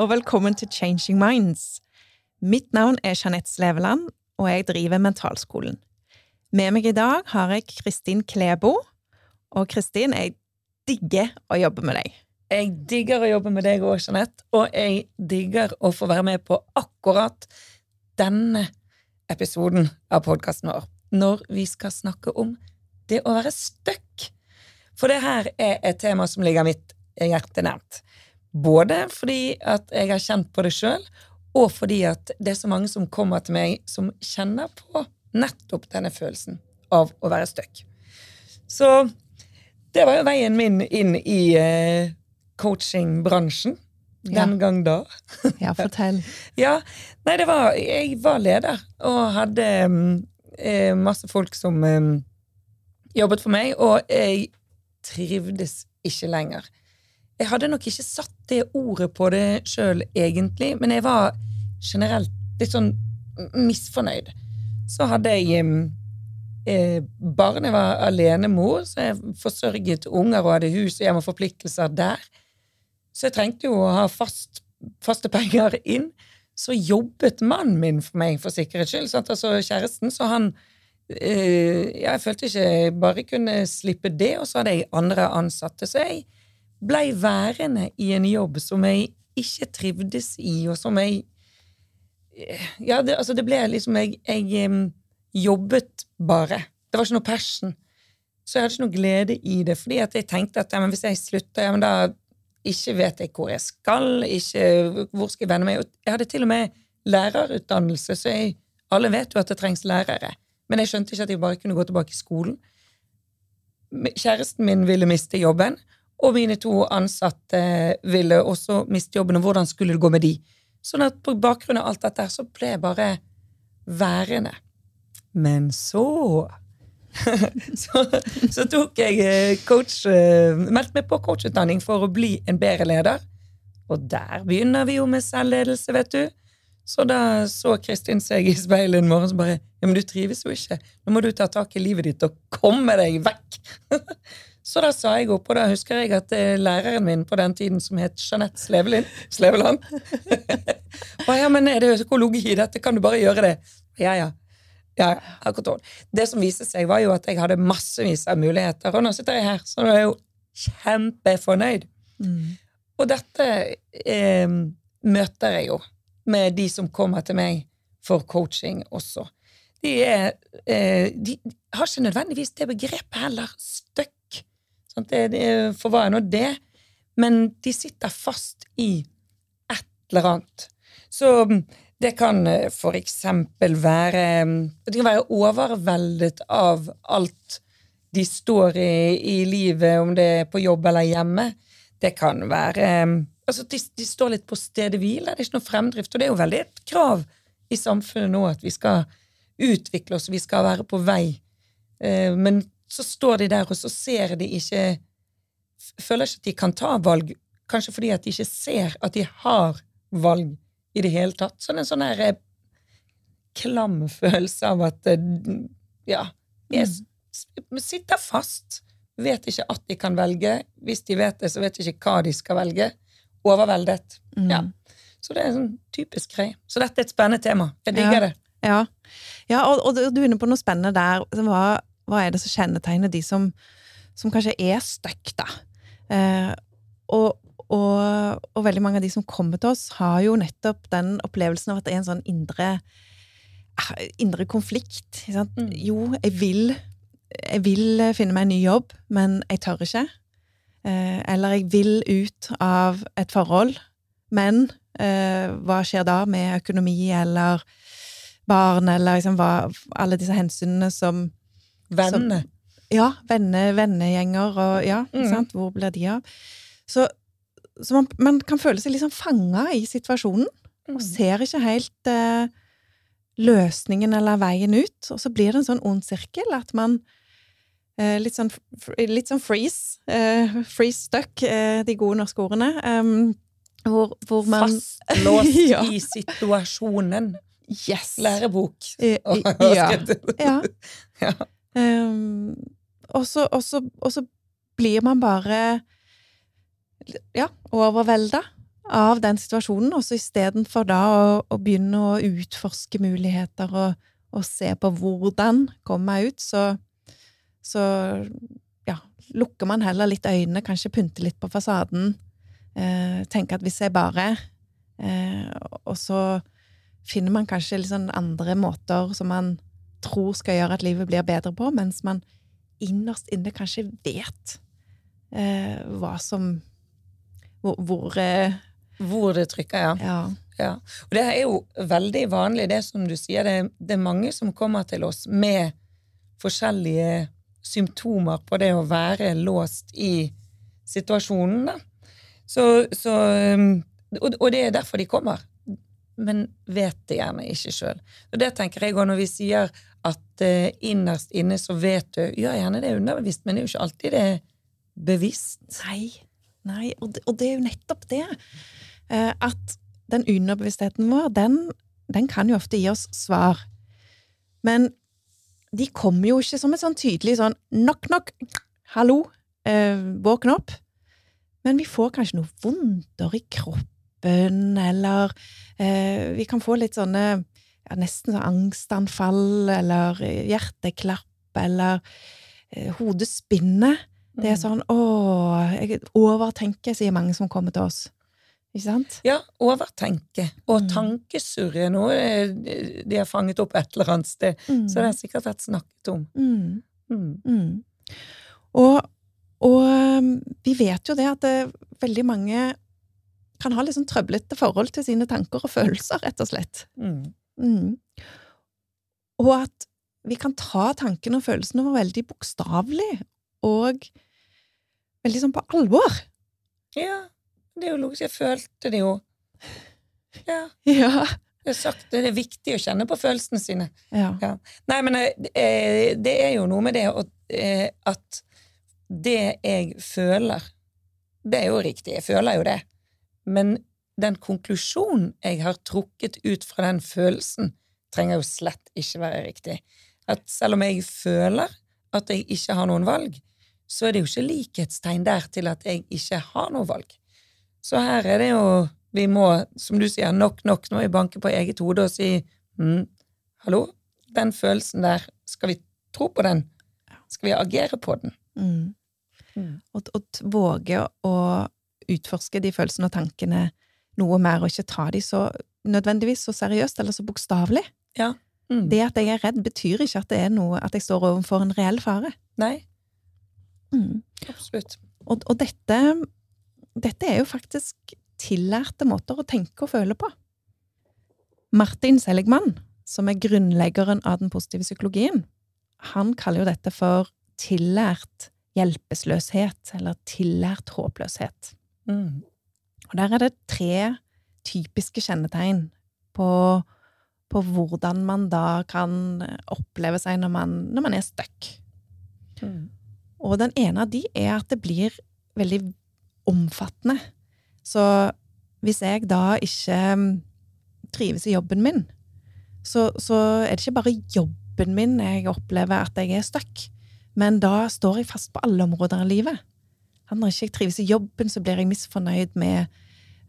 og velkommen til Changing Minds. Mitt navn er Jeanette Sleveland, og jeg driver Mentalskolen. Med meg i dag har jeg Kristin Klebo. Og Kristin, jeg digger å jobbe med deg. Jeg digger å jobbe med deg òg, Jeanette, og jeg digger å få være med på akkurat denne episoden av podkasten vår, når vi skal snakke om det å være stuck. For det her er et tema som ligger mitt hjerte nært. Både fordi at jeg har kjent på det sjøl, og fordi at det er så mange som kommer til meg som kjenner på nettopp denne følelsen av å være stuck. Så det var jo veien min inn i eh, coachingbransjen. Den Ja. gang da. Ja, fortell. Ja, nei, det var Jeg var leder og hadde eh, masse folk som mm, jobbet for meg, og jeg trivdes ikke lenger. Jeg hadde nok ikke satt det ordet på det sjøl, egentlig, men jeg var generelt litt sånn misfornøyd. Så hadde jeg eh, barn, jeg var alenemor, så jeg forsørget unger og hadde hus og hjem og forpliktelser der. Så jeg trengte jo å ha fast, faste penger inn. Så jobbet mannen min for meg, for sikkerhets skyld. Sant? Altså kjæresten. Så han eh, Jeg følte ikke jeg bare kunne slippe det, og så hadde jeg andre ansatte. Så jeg blei værende i en jobb som jeg ikke trivdes i, og som jeg Ja, det, altså det ble liksom Jeg, jeg jobbet bare. Det var ikke noe passion. Så jeg hadde ikke noe glede i det, fordi at jeg tenkte at ja, hvis jeg slutter, ja, men da ikke vet jeg hvor jeg skal, ikke hvor skal jeg vende meg. Jeg hadde til og med lærerutdannelse, så jeg, alle vet jo at det trengs lærere. Men jeg skjønte ikke at jeg bare kunne gå tilbake i skolen. Kjæresten min ville miste jobben, og mine to ansatte ville også miste jobben, og hvordan skulle det gå med de? Sånn at på bakgrunn av alt dette så ble jeg bare værende. Men så så, så tok jeg eh, coach eh, Meldte meg på coachutdanning for å bli en bedre leder. Og der begynner vi jo med selvledelse, vet du. Så da så Kristin seg i speilet en morgen og bare Ja, men du trives jo ikke. Nå må du ta tak i livet ditt og komme deg vekk. så da sa jeg opp, og da husker jeg at eh, læreren min på den tiden, som het Jeanette Slevelin, Sleveland ba, ja, men er det økologi i dette? Kan du bare gjøre det? Ja, ja. Ja, akkurat. Det som viste seg, var jo at jeg hadde massevis av muligheter, og nå sitter jeg her, så nå er jeg jo kjempefornøyd. Og dette eh, møter jeg jo med de som kommer til meg for coaching også. De, er, eh, de har ikke nødvendigvis det begrepet heller, støkk. Det, hva er nå det? Men de sitter fast i et eller annet. Så mm, det kan eh, for eksempel være De kan være overveldet av alt de står i i livet, om det er på jobb eller hjemme. Det kan være mm, Altså, de, de står litt på stedet hvil, det er ikke noe fremdrift. Og det er jo veldig et krav i samfunnet nå at vi skal utvikle oss, vi skal være på vei. Eh, men så står de der, og så ser de ikke Føler ikke at de kan ta valg, kanskje fordi at de ikke ser at de har valg i det hele tatt. Sånn en sånn her eh, klam følelse av at eh, ja, jeg s- s- sitter fast. Vet ikke at de kan velge. Hvis de vet det, så vet de ikke hva de skal velge. Overveldet. Ja. Så det er sånn typisk greie. Så dette er et spennende tema. Jeg digger Ja. det. Ja, ja og, og du er inne på noe spennende der. som Hva, hva er det som kjennetegner de som, som kanskje er stuck, da? Eh, og, og, og veldig mange av de som kommer til oss, har jo nettopp den opplevelsen av at det er en sånn indre ah, indre konflikt. Mm. Jo, jeg vil, jeg vil finne meg en ny jobb, men jeg tør ikke. Eh, eller jeg vil ut av et forhold, men eh, hva skjer da med økonomi eller barn, eller liksom hva, alle disse hensynene som Vennene. Ja, venne, vennegjenger og ja, Mm. sant? Hvor blir de av? Så, så man, man kan føle seg liksom fanga i situasjonen, og Mm. ser ikke helt eh, løsningen eller veien ut. Og så blir det en sånn ond sirkel at man eh, litt, sånn, litt sånn freeze. Eh, freeze stuck, eh, de gode norske ordene. Um, hvor, hvor man Fastlåst Ja. i situasjonen. Yes! Lærebok. I, i- ja. ja. Um, og, så, blir man bare ja, overvelda av den situasjonen, og så istedenfor da å, å begynne å utforske muligheter og, og se på hvordan kommer jeg ut, så, så ja, lukker man heller litt øynene, kanskje pynter litt på fasaden, eh, tenker at hvis jeg bare eh, Og så finner man kanskje sånn andre måter som man tror skal gjøre at livet blir bedre på, mens man innerst inne kanskje vet eh, hva som Hvor, hvor eh, Hvor det trykker, ja. Ja. ja. Og det er jo veldig vanlig, det som du sier. Det, det er mange som kommer til oss med forskjellige symptomer på det å være låst i situasjonen. da. Så, så um, og, og det er derfor de kommer. Men vet det gjerne ikke sjøl. Og det tenker jeg òg når vi sier at eh, innerst inne så vet du Ja, gjerne det er underbevisst, men det er jo ikke alltid det er bevisst. Nei. Nei. Og det, og det er jo nettopp det. Eh, at den underbevisstheten vår, den, den kan jo ofte gi oss svar. Men de kommer jo ikke som et sånn tydelig sånn knock, knock, hallo, eh, våkn opp. Men vi får kanskje noe vondere i kroppen, eller eh, vi kan få litt sånne ja, nesten sånn angstanfall, eller hjerteklapp, eller eh, hodet spinner. Det er sånn 'Å, jeg overtenker', sier mange som kommer til oss. Ikke sant? Ja, overtenke og Mm. tankesurre nå. eh, de har fanget opp et eller annet sted. Mm. Så det har sikkert vært snakket om. Mm. Mm. Mm. Og, og um, vi vet jo det at det, veldig mange kan ha litt sånn trøblete forhold til sine tanker og følelser, rett og slett. Mm. Mm. Og at vi kan ta tankene og følelsene våre veldig bokstavelig og veldig sånn på alvor. Ja, det er jo logisk. Jeg følte det jo. Ja, Ja. det er sagt. Det er viktig å kjenne på følelsene sine. ja. Ja. Nei, men eh, det er jo noe med det eh, at det jeg føler, det er jo riktig, jeg føler jo det, men den konklusjonen jeg har trukket ut fra den følelsen, trenger jo slett ikke være riktig. At selv om jeg føler at jeg ikke har noen valg, så er det jo ikke likhetstegn der til at jeg ikke har noe valg. Så her er det jo Vi må, som du sier, nok, nok, nå må vi banke på eget hode og si mm, hallo, den følelsen der, skal vi tro på den? Skal vi agere på den? Mm. Mm. Og, og våge å utforske de følelsene og tankene noe mer, og ikke ta de så nødvendigvis så seriøst eller så bokstavelig. Mm. Det at jeg er redd, betyr ikke at det er noe at jeg står overfor en reell fare. Nei, Mm. absolutt. Og, og dette, dette er jo faktisk tillærte måter å tenke og føle på. Martin Seligman, som er grunnleggeren av den positive psykologien, han kaller jo dette for tillært hjelpeløshet, eller tillært håpløshet. Mm. Og der er det tre typiske kjennetegn på, på hvordan man da kan oppleve seg når man, når man er stuck. Mm. Og den ene av de er at det blir veldig omfattende. Så hvis jeg da ikke mm, trives i jobben min, så, så er det ikke bare jobben min jeg opplever at jeg er stuck, men da står jeg fast på alle områder av livet. Når ikke jeg trives i jobben, så blir jeg misfornøyd med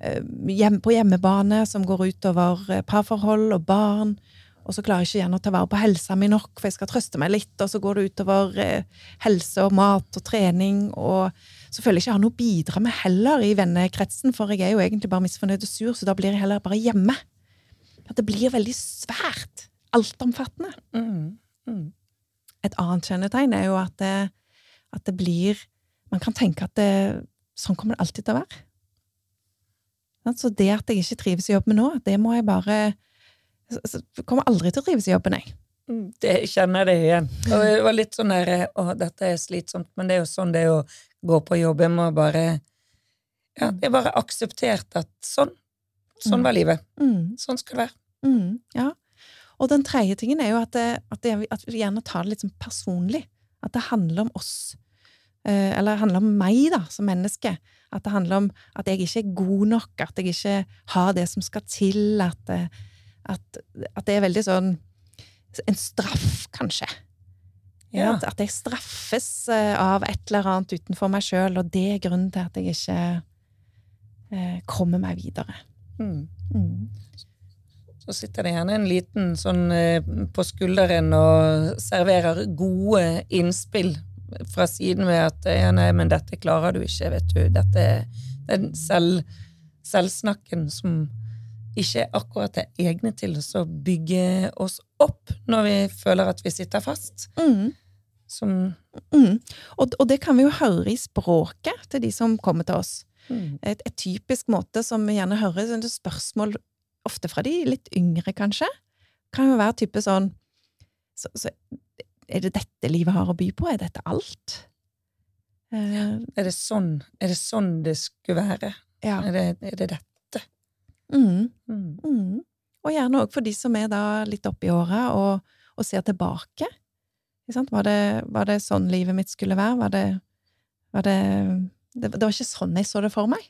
eh, hjem, på hjemmebane, som går utover eh, parforhold og barn. Og så klarer jeg ikke gjerne å ta vare på helsa mi nok, for jeg skal trøste meg litt, og så går det utover eh, helse og mat og trening, og så føler jeg ikke jeg har noe å bidra med heller i vennekretsen, for jeg er jo egentlig bare misfornøyd og sur, så da blir jeg heller bare hjemme. At det blir veldig svært. Altomfattende. Mm. Mm. Et annet kjennetegn er jo at det, at det blir Man kan tenke at det, sånn kommer det alltid til å være. Så det at jeg ikke trives i jobben nå, det må jeg bare Jeg kommer aldri til å trives i jobben, jeg. Mm, Det kjenner jeg det igjen. Og det var litt sånn der Å, dette er slitsomt, men det er jo sånn det er å gå på jobb. Jeg må bare Ja, jeg bare akseptert at sånn. Sånn Mm. var livet. Mm, Sånn skal det være. mm, ja. Og den tredje tingen er jo at, det, at, det, at vi gjerne tar det litt sånn personlig. At det handler om oss. Eh, eller det handler om meg, da, som menneske. At det handler om at jeg ikke er god nok, at jeg ikke har det som skal til, at, det- at, at det er veldig sånn En straff, kanskje. Ja. At, at jeg straffes eh, av et eller annet utenfor meg sjøl, og det er grunnen til at jeg ikke eh, kommer meg videre. Mm. Mm. Så sitter det gjerne en liten sånn eh, på skulderen og serverer gode innspill fra siden ved at ja, nei, men dette klarer du ikke, vet du. Dette er den selv, selvsnakken som ikke akkurat er egne til å bygge oss opp når vi føler at vi sitter fast. Mm. Som Mm. Og, og det kan vi jo høre i språket til de som kommer til oss. mm, Et, et typisk måte som vi gjerne hører sånne spørsmål, ofte fra de litt yngre, kanskje, kan jo være type sånn så, så Er det dette livet har å by på? Er dette alt? Uh, er, det sånn, er det sånn det skulle være? ja. Er det, er det dette? Mm. Mm. Mm. Og gjerne òg for de som er da litt oppi åra og, og ser tilbake. Var, det, var det sånn livet mitt skulle være? Var det, var det, det var ikke sånn jeg så det for meg.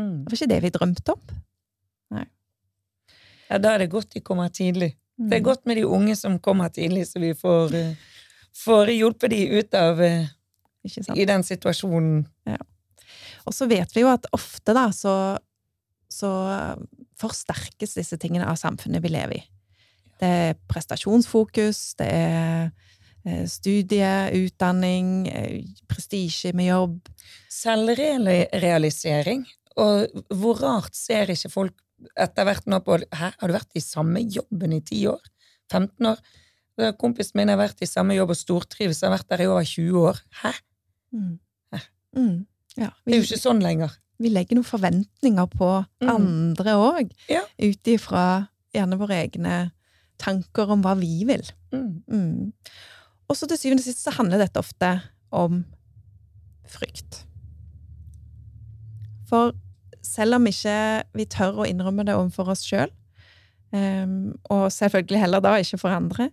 Mm. Det var ikke det vi drømte om. Ja, da er det godt de kommer tidlig. Det er Mm. godt med de unge som kommer tidlig, så vi får, eh, får hjulpet de ut av eh, i den situasjonen. Og så vet vi jo at ofte, da, så, så forsterkes disse tingene av samfunnet vi lever i. Det er prestasjonsfokus, det er eh, studie, utdanning, eh, prestisje med jobb. Selvrealisering. Og hvor rart ser ikke folk etter hvert nå på Hæ, har du vært i samme jobben i 10 år? 15 år? Kompisen min har vært i samme jobb og stortrives, har vært der i over 20 år. Hæ? Mm. Hæ? Mm. Ja, Det er jo ikke sånn lenger. vi legger noen forventninger på Mm. andre òg, Ja. ut ifra gjerne våre egne tanker om hva vi vil. Mm. Mm. Og så til syvende og sist så handler dette ofte om frykt. For selv om ikke vi tør å innrømme det overfor oss sjøl, og selvfølgelig heller da ikke for andre,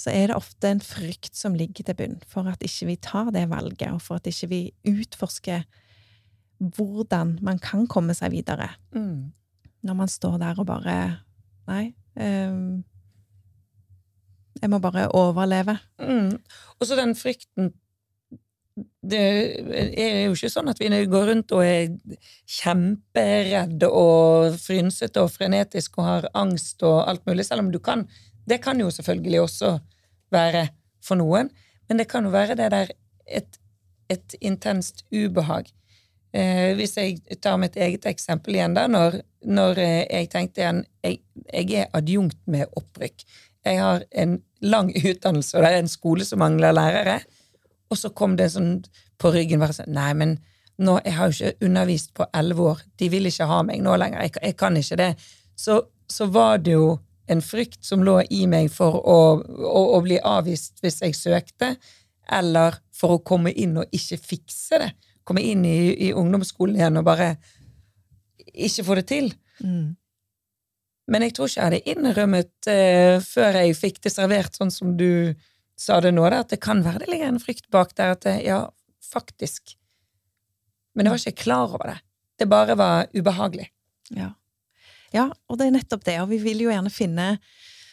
så er det ofte en frykt som ligger til bunn for at ikke vi tar det valget, og for at ikke vi utforsker hvordan man kan komme seg videre Mm. når man står der og bare Nei. Um, jeg må bare overleve. Mm. Og så den frykten Det er jo ikke sånn at vi går rundt og er kjemperedde og frynsete og frenetisk og har angst og alt mulig, selv om du kan Det kan jo selvfølgelig også være for noen, men det kan jo være det der et, et intenst ubehag. Eh, hvis jeg tar mitt eget eksempel igjen, da, når, når eh, jeg tenkte igjen jeg, jeg er adjunkt med opprykk. Jeg har en lang utdannelse, og det er en skole som mangler lærere. Og så kom det sånn på ryggen bare sånn Nei, men nå, jeg har jo ikke undervist på elleve år. De vil ikke ha meg nå lenger. Jeg, jeg kan ikke det. Så, så var det jo en frykt som lå i meg for å, å, å bli avvist hvis jeg søkte, eller for å komme inn og ikke fikse det. Komme inn i, i ungdomsskolen igjen og bare ikke få det til. Mm. Men jeg tror ikke jeg hadde innrømmet eh, før jeg fikk det servert sånn som du sa det nå, da, at det kan være det ligger en frykt bak der. At det, ja, faktisk. Men jeg var ikke klar over det. Det bare var ubehagelig. Ja. Ja, og det er nettopp det. Og vi vil jo gjerne finne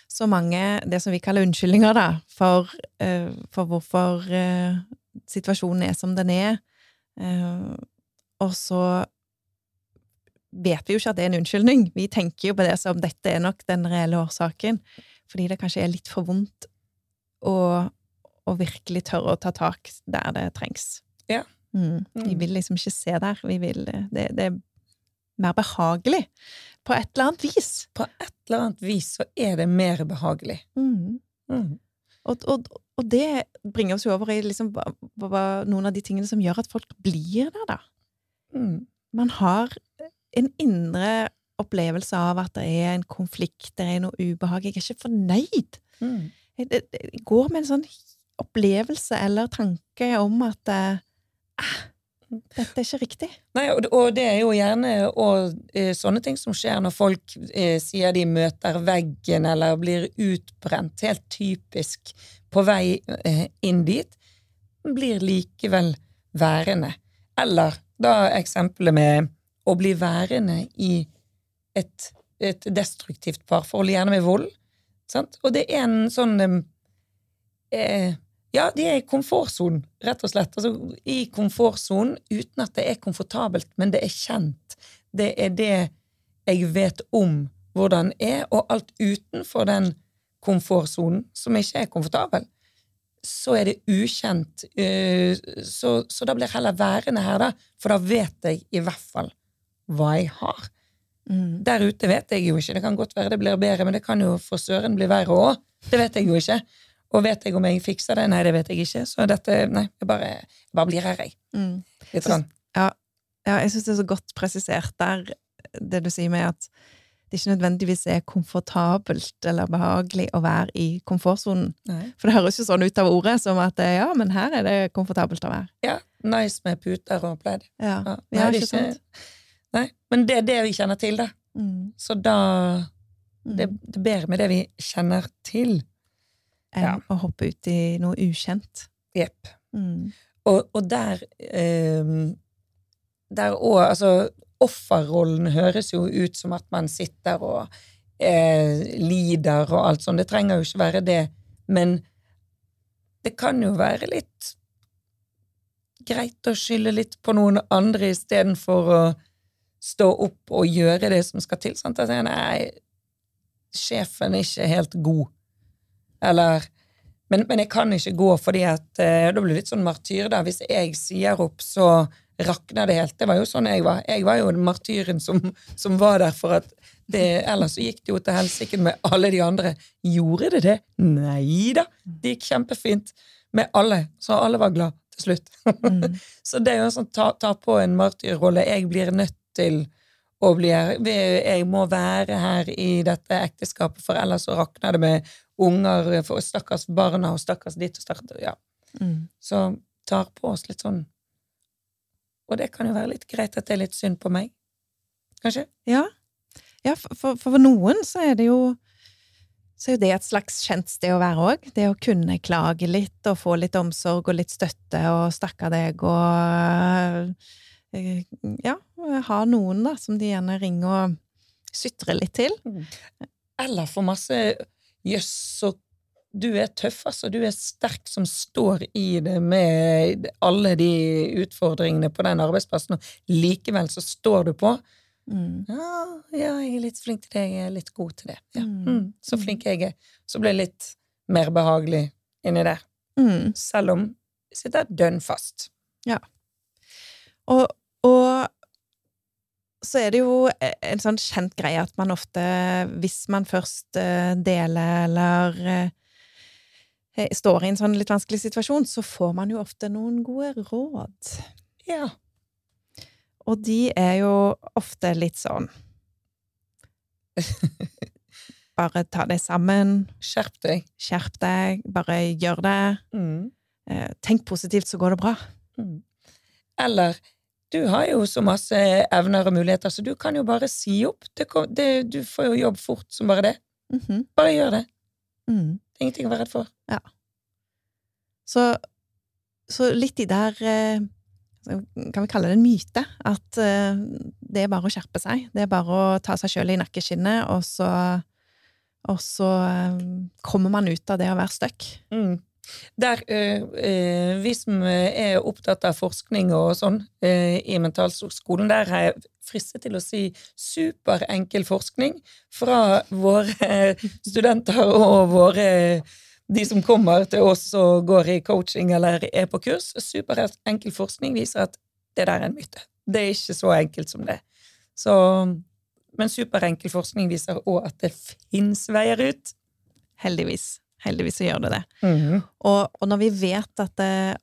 så mange det som vi kaller unnskyldninger, da, for, uh, for hvorfor uh, situasjonen er som den er. Uh, og så vet vi jo ikke at det er en unnskyldning. Vi tenker jo på det som dette er nok den reelle årsaken, fordi det kanskje er litt for vondt å, å virkelig tørre å ta tak der det trengs. Ja. Mm. Vi Mm. vil liksom ikke se der. Vi vil, det, det er mer behagelig på et eller annet vis. På et eller annet vis så er det mer behagelig. Mm. Mm. Og, og, og det bringer oss jo over i liksom, noen av de tingene som gjør at folk blir der, da. Mm. Man har en indre opplevelse av at det er en konflikt, det er noe ubehag. Jeg er ikke fornøyd. Mm. Jeg, jeg, jeg går med en sånn opplevelse eller tanke om at eh, ah, dette er ikke riktig. Nei, og, og det er jo gjerne og, eh, sånne ting som skjer når folk eh, sier de møter veggen eller blir utbrent, helt typisk på vei eh, inn dit, blir likevel værende. Eller da eksempelet med å bli værende i et, et destruktivt parforhold, gjerne med vold. Sant? Og det er en sånn eh, Ja, de er i komfortsonen, rett og slett. Altså, I komfortsonen uten at det er komfortabelt, men det er kjent. det er det jeg vet om hvordan er, og alt utenfor den komfortsonen, som ikke er komfortabel, så er det ukjent. eh, Så, så da blir jeg heller værende her, da, for da vet jeg i hvert fall hva jeg har. Mm. Der ute vet jeg jo ikke. Det kan godt være det blir bedre, men det kan jo for søren bli verre òg. Det vet jeg jo ikke. Og vet jeg om jeg fikser det? Nei, det vet jeg ikke. Så dette Nei, jeg bare, jeg bare blir her, jeg. Mm. Litt sånn. Ja, jeg syns det er så godt presisert der, det du sier med at det ikke nødvendigvis er komfortabelt eller behagelig å være i komfortsonen. For det høres jo sånn ut av ordet som at eh, ja, men her er det komfortabelt å være. Ja, nice med puter og pledd. Ja, Ja, ja nei, det er ikke sant? Nei, men det er det vi kjenner til, da. Mm. Så da Det, Mm. det er bedre med det vi kjenner til. Enn ja. å hoppe ut i noe ukjent. Jepp. Mm. Og, og der eh, Der òg Altså, offerrollen høres jo ut som at man sitter og eh, lider og alt sånt. Det trenger jo ikke være det, men det kan jo være litt greit å skylde litt på noen andre istedenfor å stå opp og gjøre det som skal til. Sant? At nei, sjefen er ikke helt god. Eller men, men jeg kan ikke gå fordi at eh, Da blir det litt sånn martyr, da. Hvis jeg sier opp, så rakner det helt. Det var jo sånn jeg var. Jeg var jo martyren som, som var der for at det Ellers så gikk det jo til helsike med alle de andre. Gjorde det det? Nei da. Det gikk kjempefint med alle, så alle var glad til slutt. Mm. så det er jo sånn ta, ta på en martyrrolle. Jeg blir nødt til å bli her. Jeg må være her i dette ekteskapet, for ellers så rakner det med unger, for stakkars barna og stakkars ditt og stakkars ja. Mm. Så tar på oss litt sånn Og det kan jo være litt greit at det er litt synd på meg. Kanskje? Ja, ja for, for, noen så er det jo så er det et slags kjent sted å være òg. Det å kunne klage litt og få litt omsorg og litt støtte og stakkar deg og eh, Ja, ha noen da som de gjerne ringer og sytrer litt til. Eller få masse Jøss, så du er tøff, altså. Du er sterk som står i det med alle de utfordringene på den arbeidsplassen, og likevel så står du på. Mm. Ja, ja, jeg er litt flink til det, jeg er litt god til det. Ja. Mm. Mm, så flink jeg er. Så blir jeg litt mer behagelig inni der. Mm. Selv om jeg sitter dønn fast. Og, og så er det jo en sånn kjent greie at man ofte, hvis man først eh, deler eller eh, står i en sånn litt vanskelig situasjon, så får man jo ofte noen gode råd. Ja. Og de er jo ofte litt sånn Bare ta deg sammen, Skjerp deg. skjerp deg, bare gjør det. Mm. Eh, Tenk positivt, så går det bra. Mm. Eller du har jo så masse evner og muligheter, så du kan jo bare si opp. Det, det, du får jo jobb fort som bare det. Mhm. Bare gjør det. mm. Det er ingenting å være redd for. Så, så litt i der eh, Kan vi kalle det en myte? At eh, det er bare å skjerpe seg. Det er bare å ta seg sjøl i nakkeskinnet, og så, og så eh, kommer man ut av det å være stuck. Mm. Der, øh, øh, vi som er opptatt av forskning og sånn i Mentalskolen, der har jeg fristet til å si superenkel forskning fra våre studenter og våre de som kommer til oss og går i coaching eller er på kurs. Superenkel forskning viser at det der er en myte. Det er ikke så enkelt som det. Så, men superenkel forskning viser òg at det fins veier ut. Heldigvis. Heldigvis så gjør det det. Mhm. Og, og når vi vet at det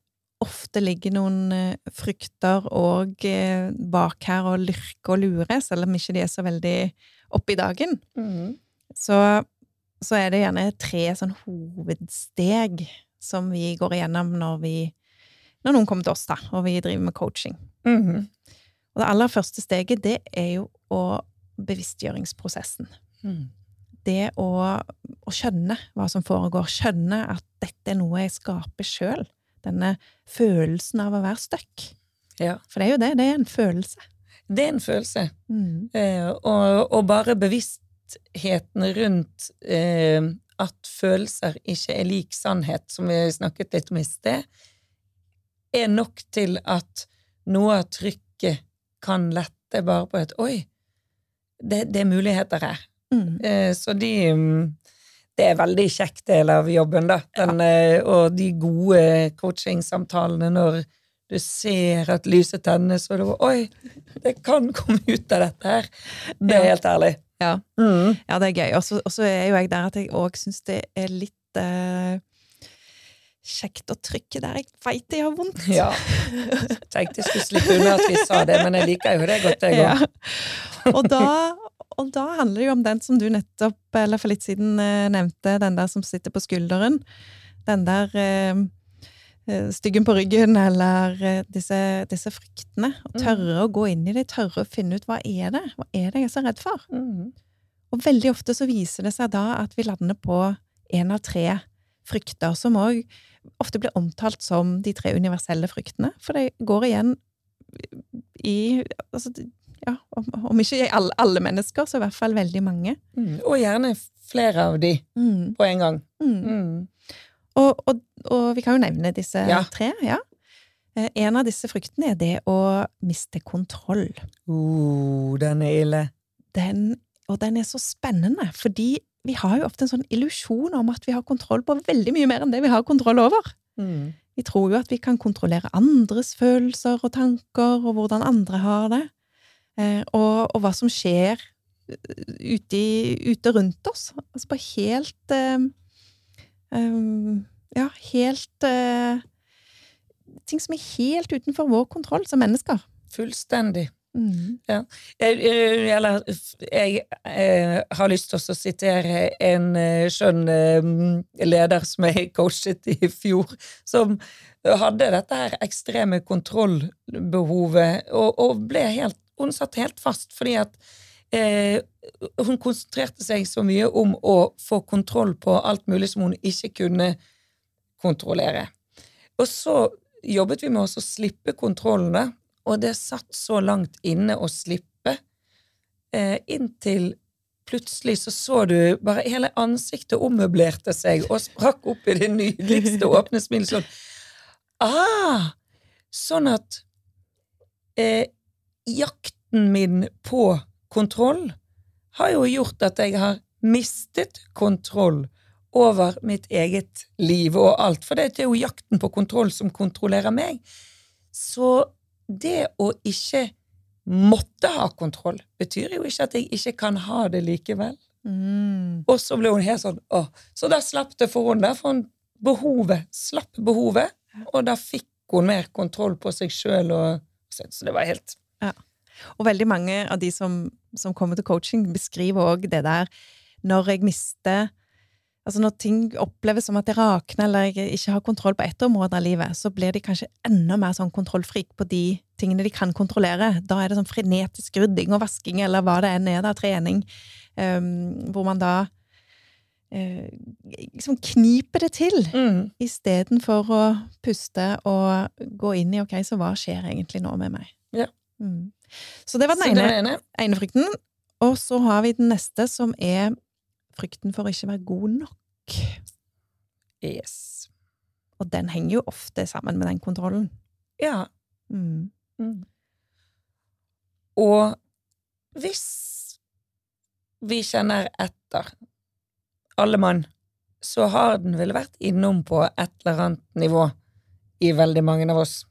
ofte ligger noen eh, frykter og eh, bak her og lyrker og lurer, selv om ikke de er så veldig oppe i dagen, Mhm. så, så er det gjerne tre sånn hovedsteg som vi går igjennom når vi når noen kommer til oss, da, og vi driver med coaching. Mhm. Og det aller første steget, det er jo å bevisstgjøringsprosessen. Mhm. Det å, å skjønne hva som foregår, skjønne at dette er noe jeg skaper sjøl. Denne følelsen av å være stuck. Ja. For det er jo det, det er en følelse. Det er en følelse. Mm. Eh, og, og bare bevisstheten rundt eh, at følelser ikke er lik sannhet, som vi snakket litt om i sted, er nok til at noe av trykket kan lette. bare på at oi, det, det er muligheter her. Mm. Eh, så de mm, Det er veldig kjekk del av jobben, da. Den, ja. og de gode coachingsamtalene når du ser at lyset tennes, og du Oi, det kan komme ut av dette her. Det er helt ærlig. Ja. Mm. Ja, det er gøy. Og så er jo jeg der at jeg òg syns det er litt eh, kjekt å trykke der jeg veit jeg har vondt. Ja. Tenkte jeg skulle slippe unna at vi sa det, men jeg liker jo det godt, jeg òg. Ja. Og, da, og da handler det jo om den som du nettopp, eller for litt siden, eh, nevnte, den der som sitter på skulderen. Den der eh, eh, styggen på ryggen, eller disse, disse fryktene. Og tørre å gå inn i det, tørre å finne ut hva er det Hva er det jeg er så redd for? Mm. Og veldig ofte så viser det seg da at vi lander på en av tre frykter, som òg ofte blir omtalt som de tre universelle fryktene. For det går igjen i altså, ja, om, om ikke alle, alle mennesker, så i hvert fall veldig mange. Mm. Og gjerne flere av de på en gang. Mm. Mm. Og, og, og vi kan jo nevne disse Ja. tre. ja. Eh, En av disse fryktene er det å miste kontroll. Uh, den er ille. Den, og den er så spennende, fordi vi har jo ofte en sånn illusjon om at vi har kontroll på veldig mye mer enn det vi har kontroll over. Mm. Vi tror jo at vi kan kontrollere andres følelser og tanker, og hvordan andre har det, og, og hva som skjer eh, ute, ute rundt oss. Altså bare helt eh, eh, Ja, helt eh, Ting som er helt utenfor vår kontroll som mennesker. Fullstendig. Mm. Jeg, jeg, jeg, jeg, eh, har lyst til å sitere en eh, skjønn eh, leder som jeg coachet i fjor, som hadde dette her ekstreme kontrollbehovet, og, og ble helt Hun satt helt fast fordi at eh, hun konsentrerte seg så mye om å få kontroll på alt mulig som hun ikke kunne kontrollere. Og så jobbet vi med å slippe kontrollene, og det satt så langt inne å slippe, eh, inntil plutselig så så du bare hele ansiktet ommøblerte seg og sprakk opp i det nydeligste åpne smilet sånn. Ah! Sånn at eh, jakten min på kontroll har jo gjort at jeg har mistet kontroll over mitt eget liv og alt. For det er jo jakten på kontroll som kontrollerer meg. Så det å ikke måtte ha kontroll, betyr jo ikke at jeg ikke kan ha det likevel. Mm. Og så ble hun helt sånn åh. Så da slapp det for henne, for hun behovet, slapp behovet, og da fikk hun mer kontroll på seg sjøl, så det var helt Og veldig mange av de som, som kommer til coaching, beskriver òg det der når jeg mister Altså når ting oppleves som at det rakner, eller jeg ikke har kontroll på ett område av livet, så blir de kanskje enda mer sånn kontrollfrik på de tingene de kan kontrollere. Da er det sånn frenetisk rydding og vasking, eller hva det enn er, da, trening, um, hvor man da eh, liksom kniper det til, mm. istedenfor å puste og gå inn i ok, så hva skjer egentlig nå med meg? Ja. Mm. Så det var den ene, ene. ene frykten. Og så har vi den neste, som er frykten for å ikke være god nok. Yes. Og den henger jo ofte sammen med den kontrollen. Ja. Mm. Mm. Og hvis vi kjenner etter, alle mann, så har den vel vært innom på et eller annet nivå i veldig mange av oss.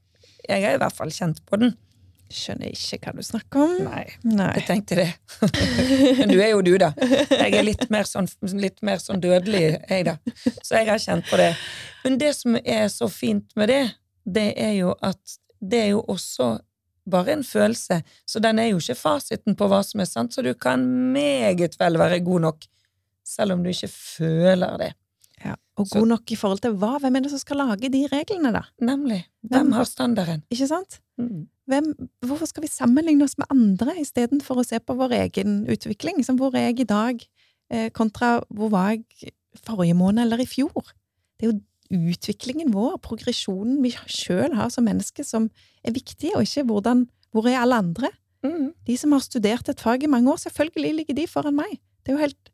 Jeg er i hvert fall kjent på den. Skjønner ikke hva du snakker om. Nei, Nei. jeg tenkte det. Men du er jo du, da. Jeg er litt mer sånn, litt mer sånn dødelig, jeg, da. Så jeg har kjent på det. Men det som er så fint med det, det er jo at det er jo også bare en følelse, så den er jo ikke fasiten på hva som er sant, så du kan meget vel være god nok, selv om du ikke føler det. Ja. Og Så- god nok i forhold til hva? Hvem er det som skal lage de reglene, da? Nemlig. Hvem har standarden? Ikke sant? Mm. Hvem, hvorfor skal vi sammenligne oss med andre istedenfor å se på vår egen utvikling? Som hvor er jeg i dag, eh, kontra hvor var jeg forrige måned eller i fjor? Det er jo utviklingen vår, progresjonen vi sjøl har som mennesker, som er viktig, og ikke hvordan, hvor er alle andre? Mm. De som har studert et fag i mange år, selvfølgelig ligger de foran meg. Det er jo helt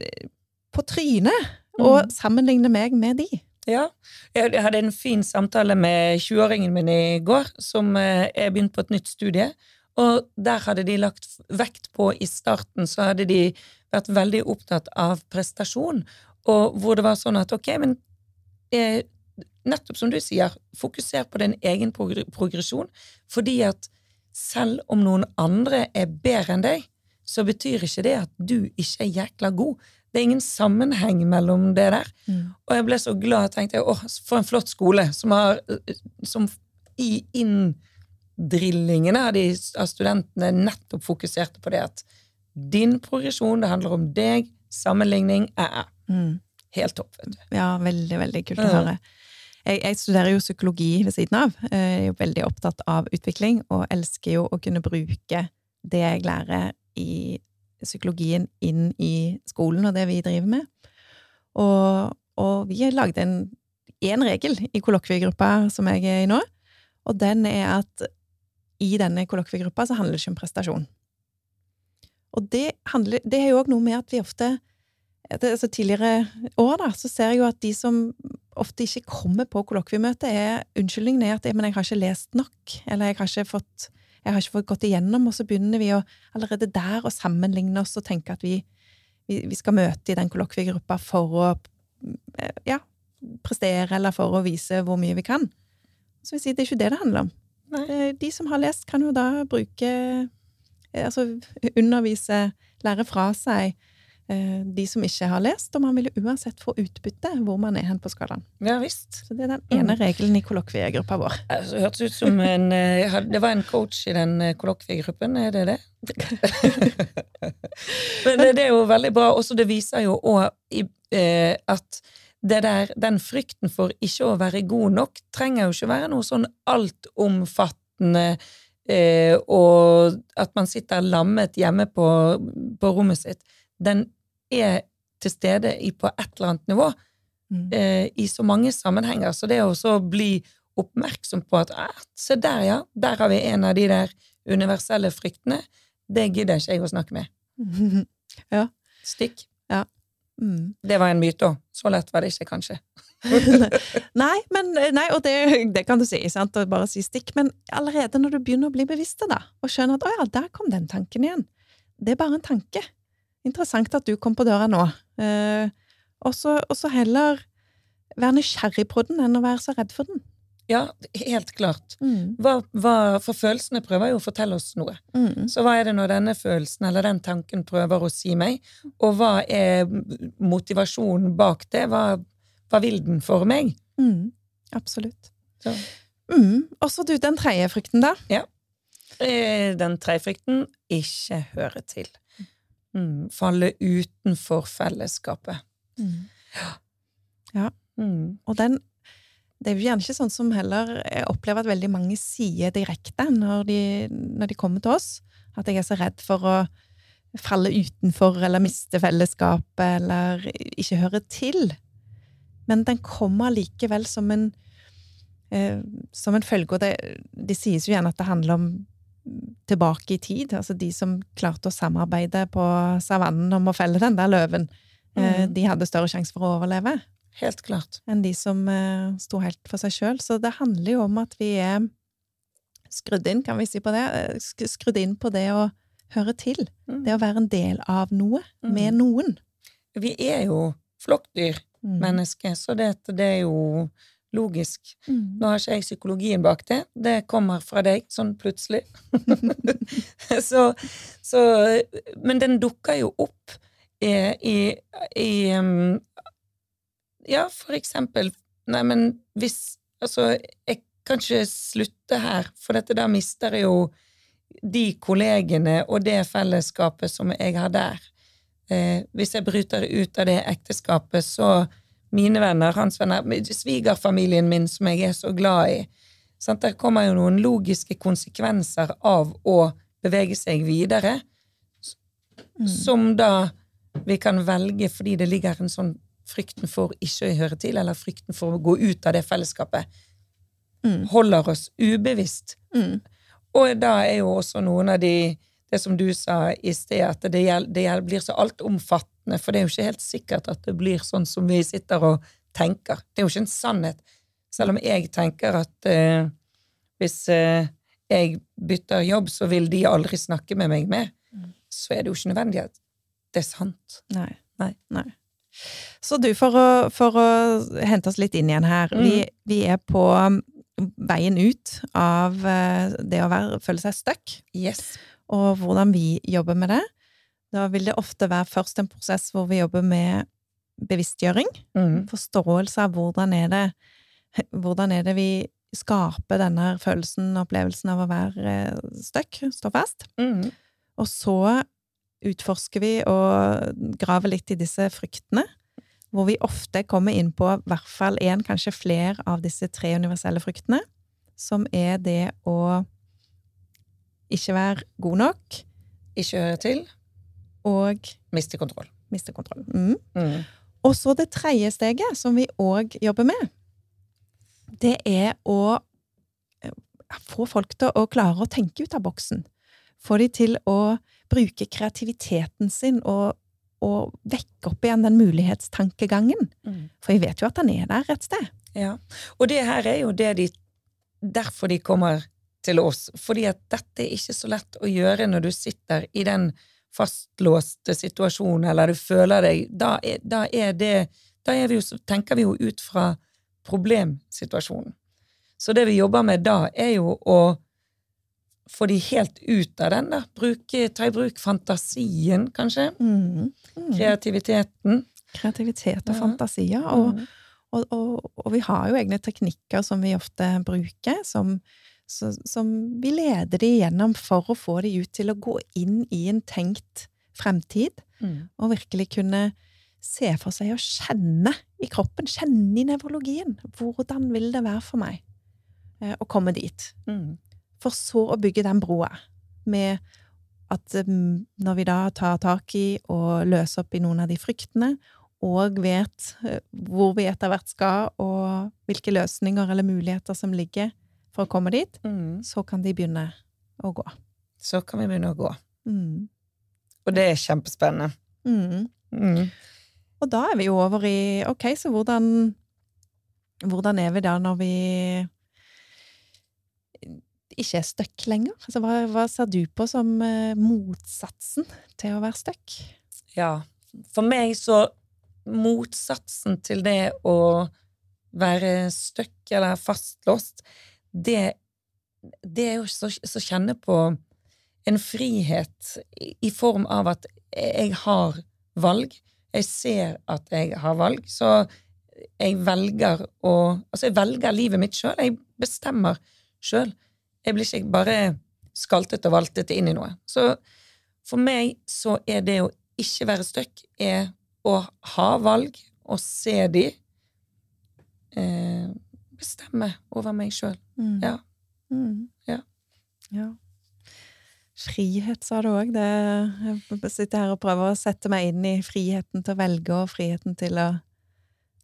eh, på trynet å Mm. sammenligne meg med de. Ja. Jeg hadde en fin samtale med 20-åringen min i går, som eh, er begynt på et nytt studie. Og der hadde de lagt vekt på i starten, så hadde de vært veldig opptatt av prestasjon, og hvor det var sånn at ok, men eh, nettopp som du sier, fokuser på din egen progresjon, fordi at selv om noen andre er bedre enn deg, så betyr ikke det at du ikke er jækla god. Det er ingen sammenheng mellom det der. Mm. Og jeg ble så glad, tenkte jeg, åh, for en flott skole som har som i inndrillingene av, de, av studentene nettopp fokuserte på det at din progresjon, det handler om deg, sammenligning, æ, mm. Helt topp, vet du. Ja, veldig, veldig kult å høre. Jeg, jeg, studerer jo psykologi ved siden av. Jeg er jo veldig opptatt av utvikling, og elsker jo å kunne bruke det jeg lærer i psykologien inn i skolen og det vi driver med. Og, og vi lagde en én regel i kollokviegruppa som jeg er i nå, og den er at i denne kollokviegruppa så handler det ikke om prestasjon. Og det, handler, det er jo òg noe med at vi ofte altså Tidligere år da, så ser jeg jo at de som ofte ikke kommer på kollokviemøte, er unnskyldningen er at men jeg har ikke lest nok, eller jeg har ikke fått jeg har ikke fått gått igjennom, og så begynner vi å, allerede der å sammenligne oss og tenke at vi, vi, vi skal møte i den kollokviegruppa for å ja, prestere, eller for å vise hvor mye vi kan. Så vil si, det er ikke det det handler om. Nei. Eh, de som har lest, kan jo da bruke Altså undervise, lære fra seg Eh, de som ikke har lest, og man vil jo uansett få utbytte hvor man er hen på skalaen. Ja, visst. Så det er den ene mm. regelen i kollokviegruppa vår. Det hørtes ut som en eh, Det var en coach i den eh, kollokviegruppen, er det det? Men det, er jo veldig bra. Også det viser jo òg at det der, den frykten for ikke å være god nok trenger jo ikke være noe sånn altomfattende eh, og at man sitter lammet hjemme på, på rommet sitt. Den er til stede i, på et eller annet nivå mm. eh, i så mange sammenhenger. Så det å så bli oppmerksom på at ah, se der, ja, der har vi en av de der universelle fryktene, det gidder ikke jeg å snakke med. ja. Stikk. Ja. Mm. Det var en myte òg. Så lett var det ikke, kanskje. nei, men, nei, og det, det, kan du si, sant? og bare si stikk, men allerede når du begynner å bli bevisst det, og skjønner at å ja, der kom den tanken igjen, det er bare en tanke. Interessant at du kom på døra nå. Eh, og så heller være nysgjerrig på den enn å være så redd for den. Ja, helt klart. Mm. Hva, hva, for følelsene prøver jo å fortelle oss noe. Mm. Så hva er det når denne følelsen eller den tanken prøver å si meg, og hva er motivasjonen bak det? Hva, hva vil den for meg? Mm. Absolutt. Mm. Og så du, den tredje frykten, da? Ja. Eh, den tredje frykten ikke høre til. Mm, falle utenfor fellesskapet. Mm. Ja. Mm. Og den Det er jo gjerne ikke sånn som heller jeg opplever at veldig mange sier direkte når de, når de kommer til oss. At jeg er så redd for å falle utenfor eller miste fellesskapet eller ikke høre til. Men den kommer likevel som en, eh, som en følge, og det, de sies jo gjerne at det handler om tilbake i tid. Altså de som klarte å samarbeide på savannen om å felle den der løven, eh, mm. de hadde større sjanse for å overleve. Helt klart. Enn de som uh, sto helt for seg sjøl. Så det handler jo om at vi er skrudd inn, kan vi si på det, eh, skrudd inn på det å høre til. Mm. Det å være en del av noe, mm. med noen. Vi er jo flokkdyr, mm. mennesker, så det, det er jo logisk. Mm. Nå har ikke jeg psykologien bak det, det kommer fra deg sånn plutselig. så, så, Men den dukker jo opp i, i, i um, Ja, for eksempel Nei, men hvis Altså, jeg kan ikke slutte her, for dette der mister jeg jo de kollegene og det fellesskapet som jeg har der. Eh, hvis jeg bryter ut av det ekteskapet, så mine venner, hans venner, svigerfamilien min som jeg er så glad i. Sant? Der kommer jo noen logiske konsekvenser av å bevege seg videre, mm. som da vi kan velge fordi det ligger en sånn frykten for ikke å høre til, eller frykten for å gå ut av det fellesskapet, mm. holder oss ubevisst. Mm. Og da er jo også noen av de det som du sa i sted, at det, det blir så altomfattende, for det er jo ikke helt sikkert at det blir sånn som vi sitter og tenker. Det er jo ikke en sannhet. Selv om jeg tenker at eh, hvis eh, jeg bytter jobb, så vil de aldri snakke med meg mer, Mm. så er det jo ikke nødvendig at det er sant. Nei. Nei. Så du, for å, for å hente oss litt inn igjen her. Mm. Vi, vi er på veien ut av eh, det å være, føle seg stuck, Yes. og hvordan vi jobber med det. Da vil det ofte være først en prosess hvor vi jobber med bevisstgjøring. Mm. Forståelse av hvordan er det, hvordan er det vi skaper denne følelsen og opplevelsen av å være eh, stuck, stå fast. Mm. Og så utforsker vi og graver litt i disse fryktene, hvor vi ofte kommer inn på i hvert fall én, kanskje flere av disse tre universelle fryktene, som er det å ikke være god nok Ikke høre til, og miste kontroll. miste kontroll. Mm. Mm. Og så det tredje steget, som vi òg jobber med, det er å eh, få folk til å klare å tenke ut av boksen. Få de til å bruke kreativiteten sin og, og vekke opp igjen den mulighetstankegangen. Mm. For jeg vet jo at den er der et sted. Ja. Og det her er jo det de Derfor de kommer til oss. Fordi at dette er ikke så lett å gjøre når du sitter i den fastlåste situasjon, eller du føler deg Da er, da er det Da er vi jo, tenker vi jo ut fra problemsituasjonen. Så det vi jobber med da, er jo å få de helt ut av den, da. Bruke, ta i bruk fantasien, kanskje. Mm. Mm. Kreativiteten. Kreativitet og Ja. fantasier. Og, Mm. og, og, og vi har jo egne teknikker som vi ofte bruker, som, så, som vi leder de gjennom for å få de ut til å gå inn i en tenkt fremtid, Mm. og virkelig kunne se for seg og kjenne i kroppen, kjenne i nevrologien. Hvordan vil det være for meg eh, å komme dit? Mm. For så å bygge den broa med at mm, når vi da tar tak i og løser opp i noen av de fryktene, og vet eh, hvor vi etter hvert skal, og hvilke løsninger eller muligheter som ligger for å komme dit, Mm. så kan de begynne å gå. Så kan vi begynne å gå. Mm. Og det er kjempespennende. Mm. Mm. Og da er vi jo over i Ok, så hvordan Hvordan er vi da når vi ikke er stuck lenger? Altså, hva, hva ser du på som eh, motsatsen til å være stuck? Ja. For meg så Motsatsen til det å være stuck eller fastlåst, det, det er jo så, så kjenne på en frihet i, i form av at jeg har valg. Jeg ser at jeg har valg, så jeg velger å Altså, jeg velger livet mitt sjøl. Jeg bestemmer sjøl. Jeg blir ikke bare skaltet og valtet inn i noe. Så for meg så er det å ikke være stuck, å ha valg og se de. Eh, bestemme over meg sjøl. Mm. Ja. Mm. Ja. ja. Frihet, sa du òg. Jeg sitter her og prøver å sette meg inn i friheten til å velge, og friheten til å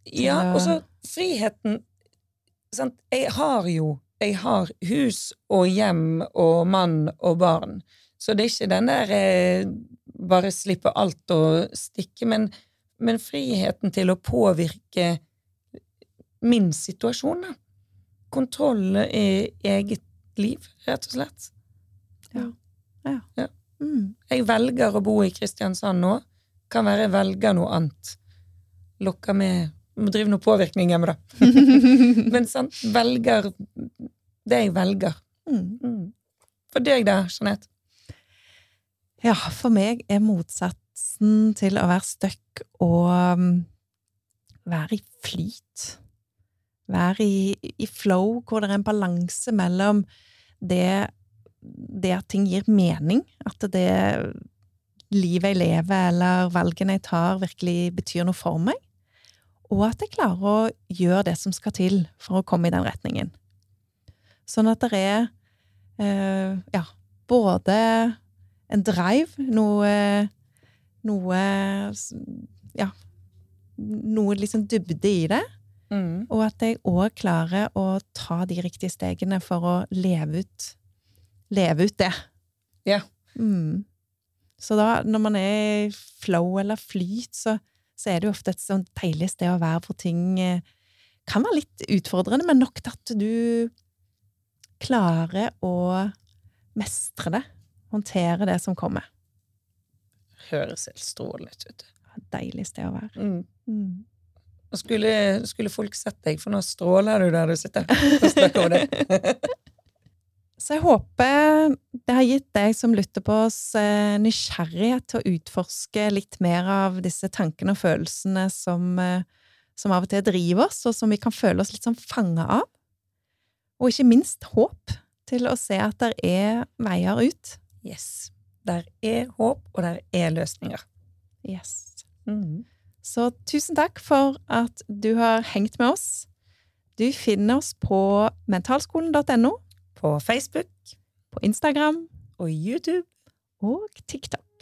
Ja, og så friheten sant? Jeg har jo Jeg har hus og hjem og mann og barn, så det er ikke den der eh, bare slippe alt og stikke, men, men friheten til å påvirke min situasjon, da. Kontroll i eget liv, rett og slett. mm. Jeg velger å bo i Kristiansand nå. Kan være jeg velger noe annet. Lokker med Må drive noe påvirkning hjemme, da. Men sant, velger det jeg velger. mm. Mm. For deg da, Jeanette? Ja, for meg er motsatsen til å være stuck og um, være i flyt. Være i, i flow, hvor det er en balanse mellom det, det at ting gir mening, at det livet jeg lever eller valgene jeg tar, virkelig betyr noe for meg, og at jeg klarer å gjøre det som skal til for å komme i den retningen. Sånn at det er eh, ja, både en drive, noe Noe Ja, noe liksom dybde i det. Mm. Og at jeg òg klarer å ta de riktige stegene for å leve ut Leve ut det. Ja. Mm. Så da, når man er i flow eller flyt, så, så er det jo ofte et sånt deilig sted å være hvor ting eh, kan være litt utfordrende, men nok til at du klarer å mestre det. Håndtere det som kommer. Høres helt strålende ut. Deilig sted å være. Mm. Mm. Og skulle, skulle folk sett deg, for nå stråler du der du sitter og snakker om det. Så jeg håper det har gitt deg som lytter på oss, eh, nysgjerrighet til å utforske litt mer av disse tankene og følelsene som, eh, som av og til driver oss, og som vi kan føle oss litt sånn fanga av. Og ikke minst håp til å se at det er veier ut. Yes. Der er håp, og der er løsninger. Yes. Mm. Så tusen takk for at du har hengt med oss. Du finner oss på mentalskolen.no, På Facebook på Instagram og YouTube. og TikTok.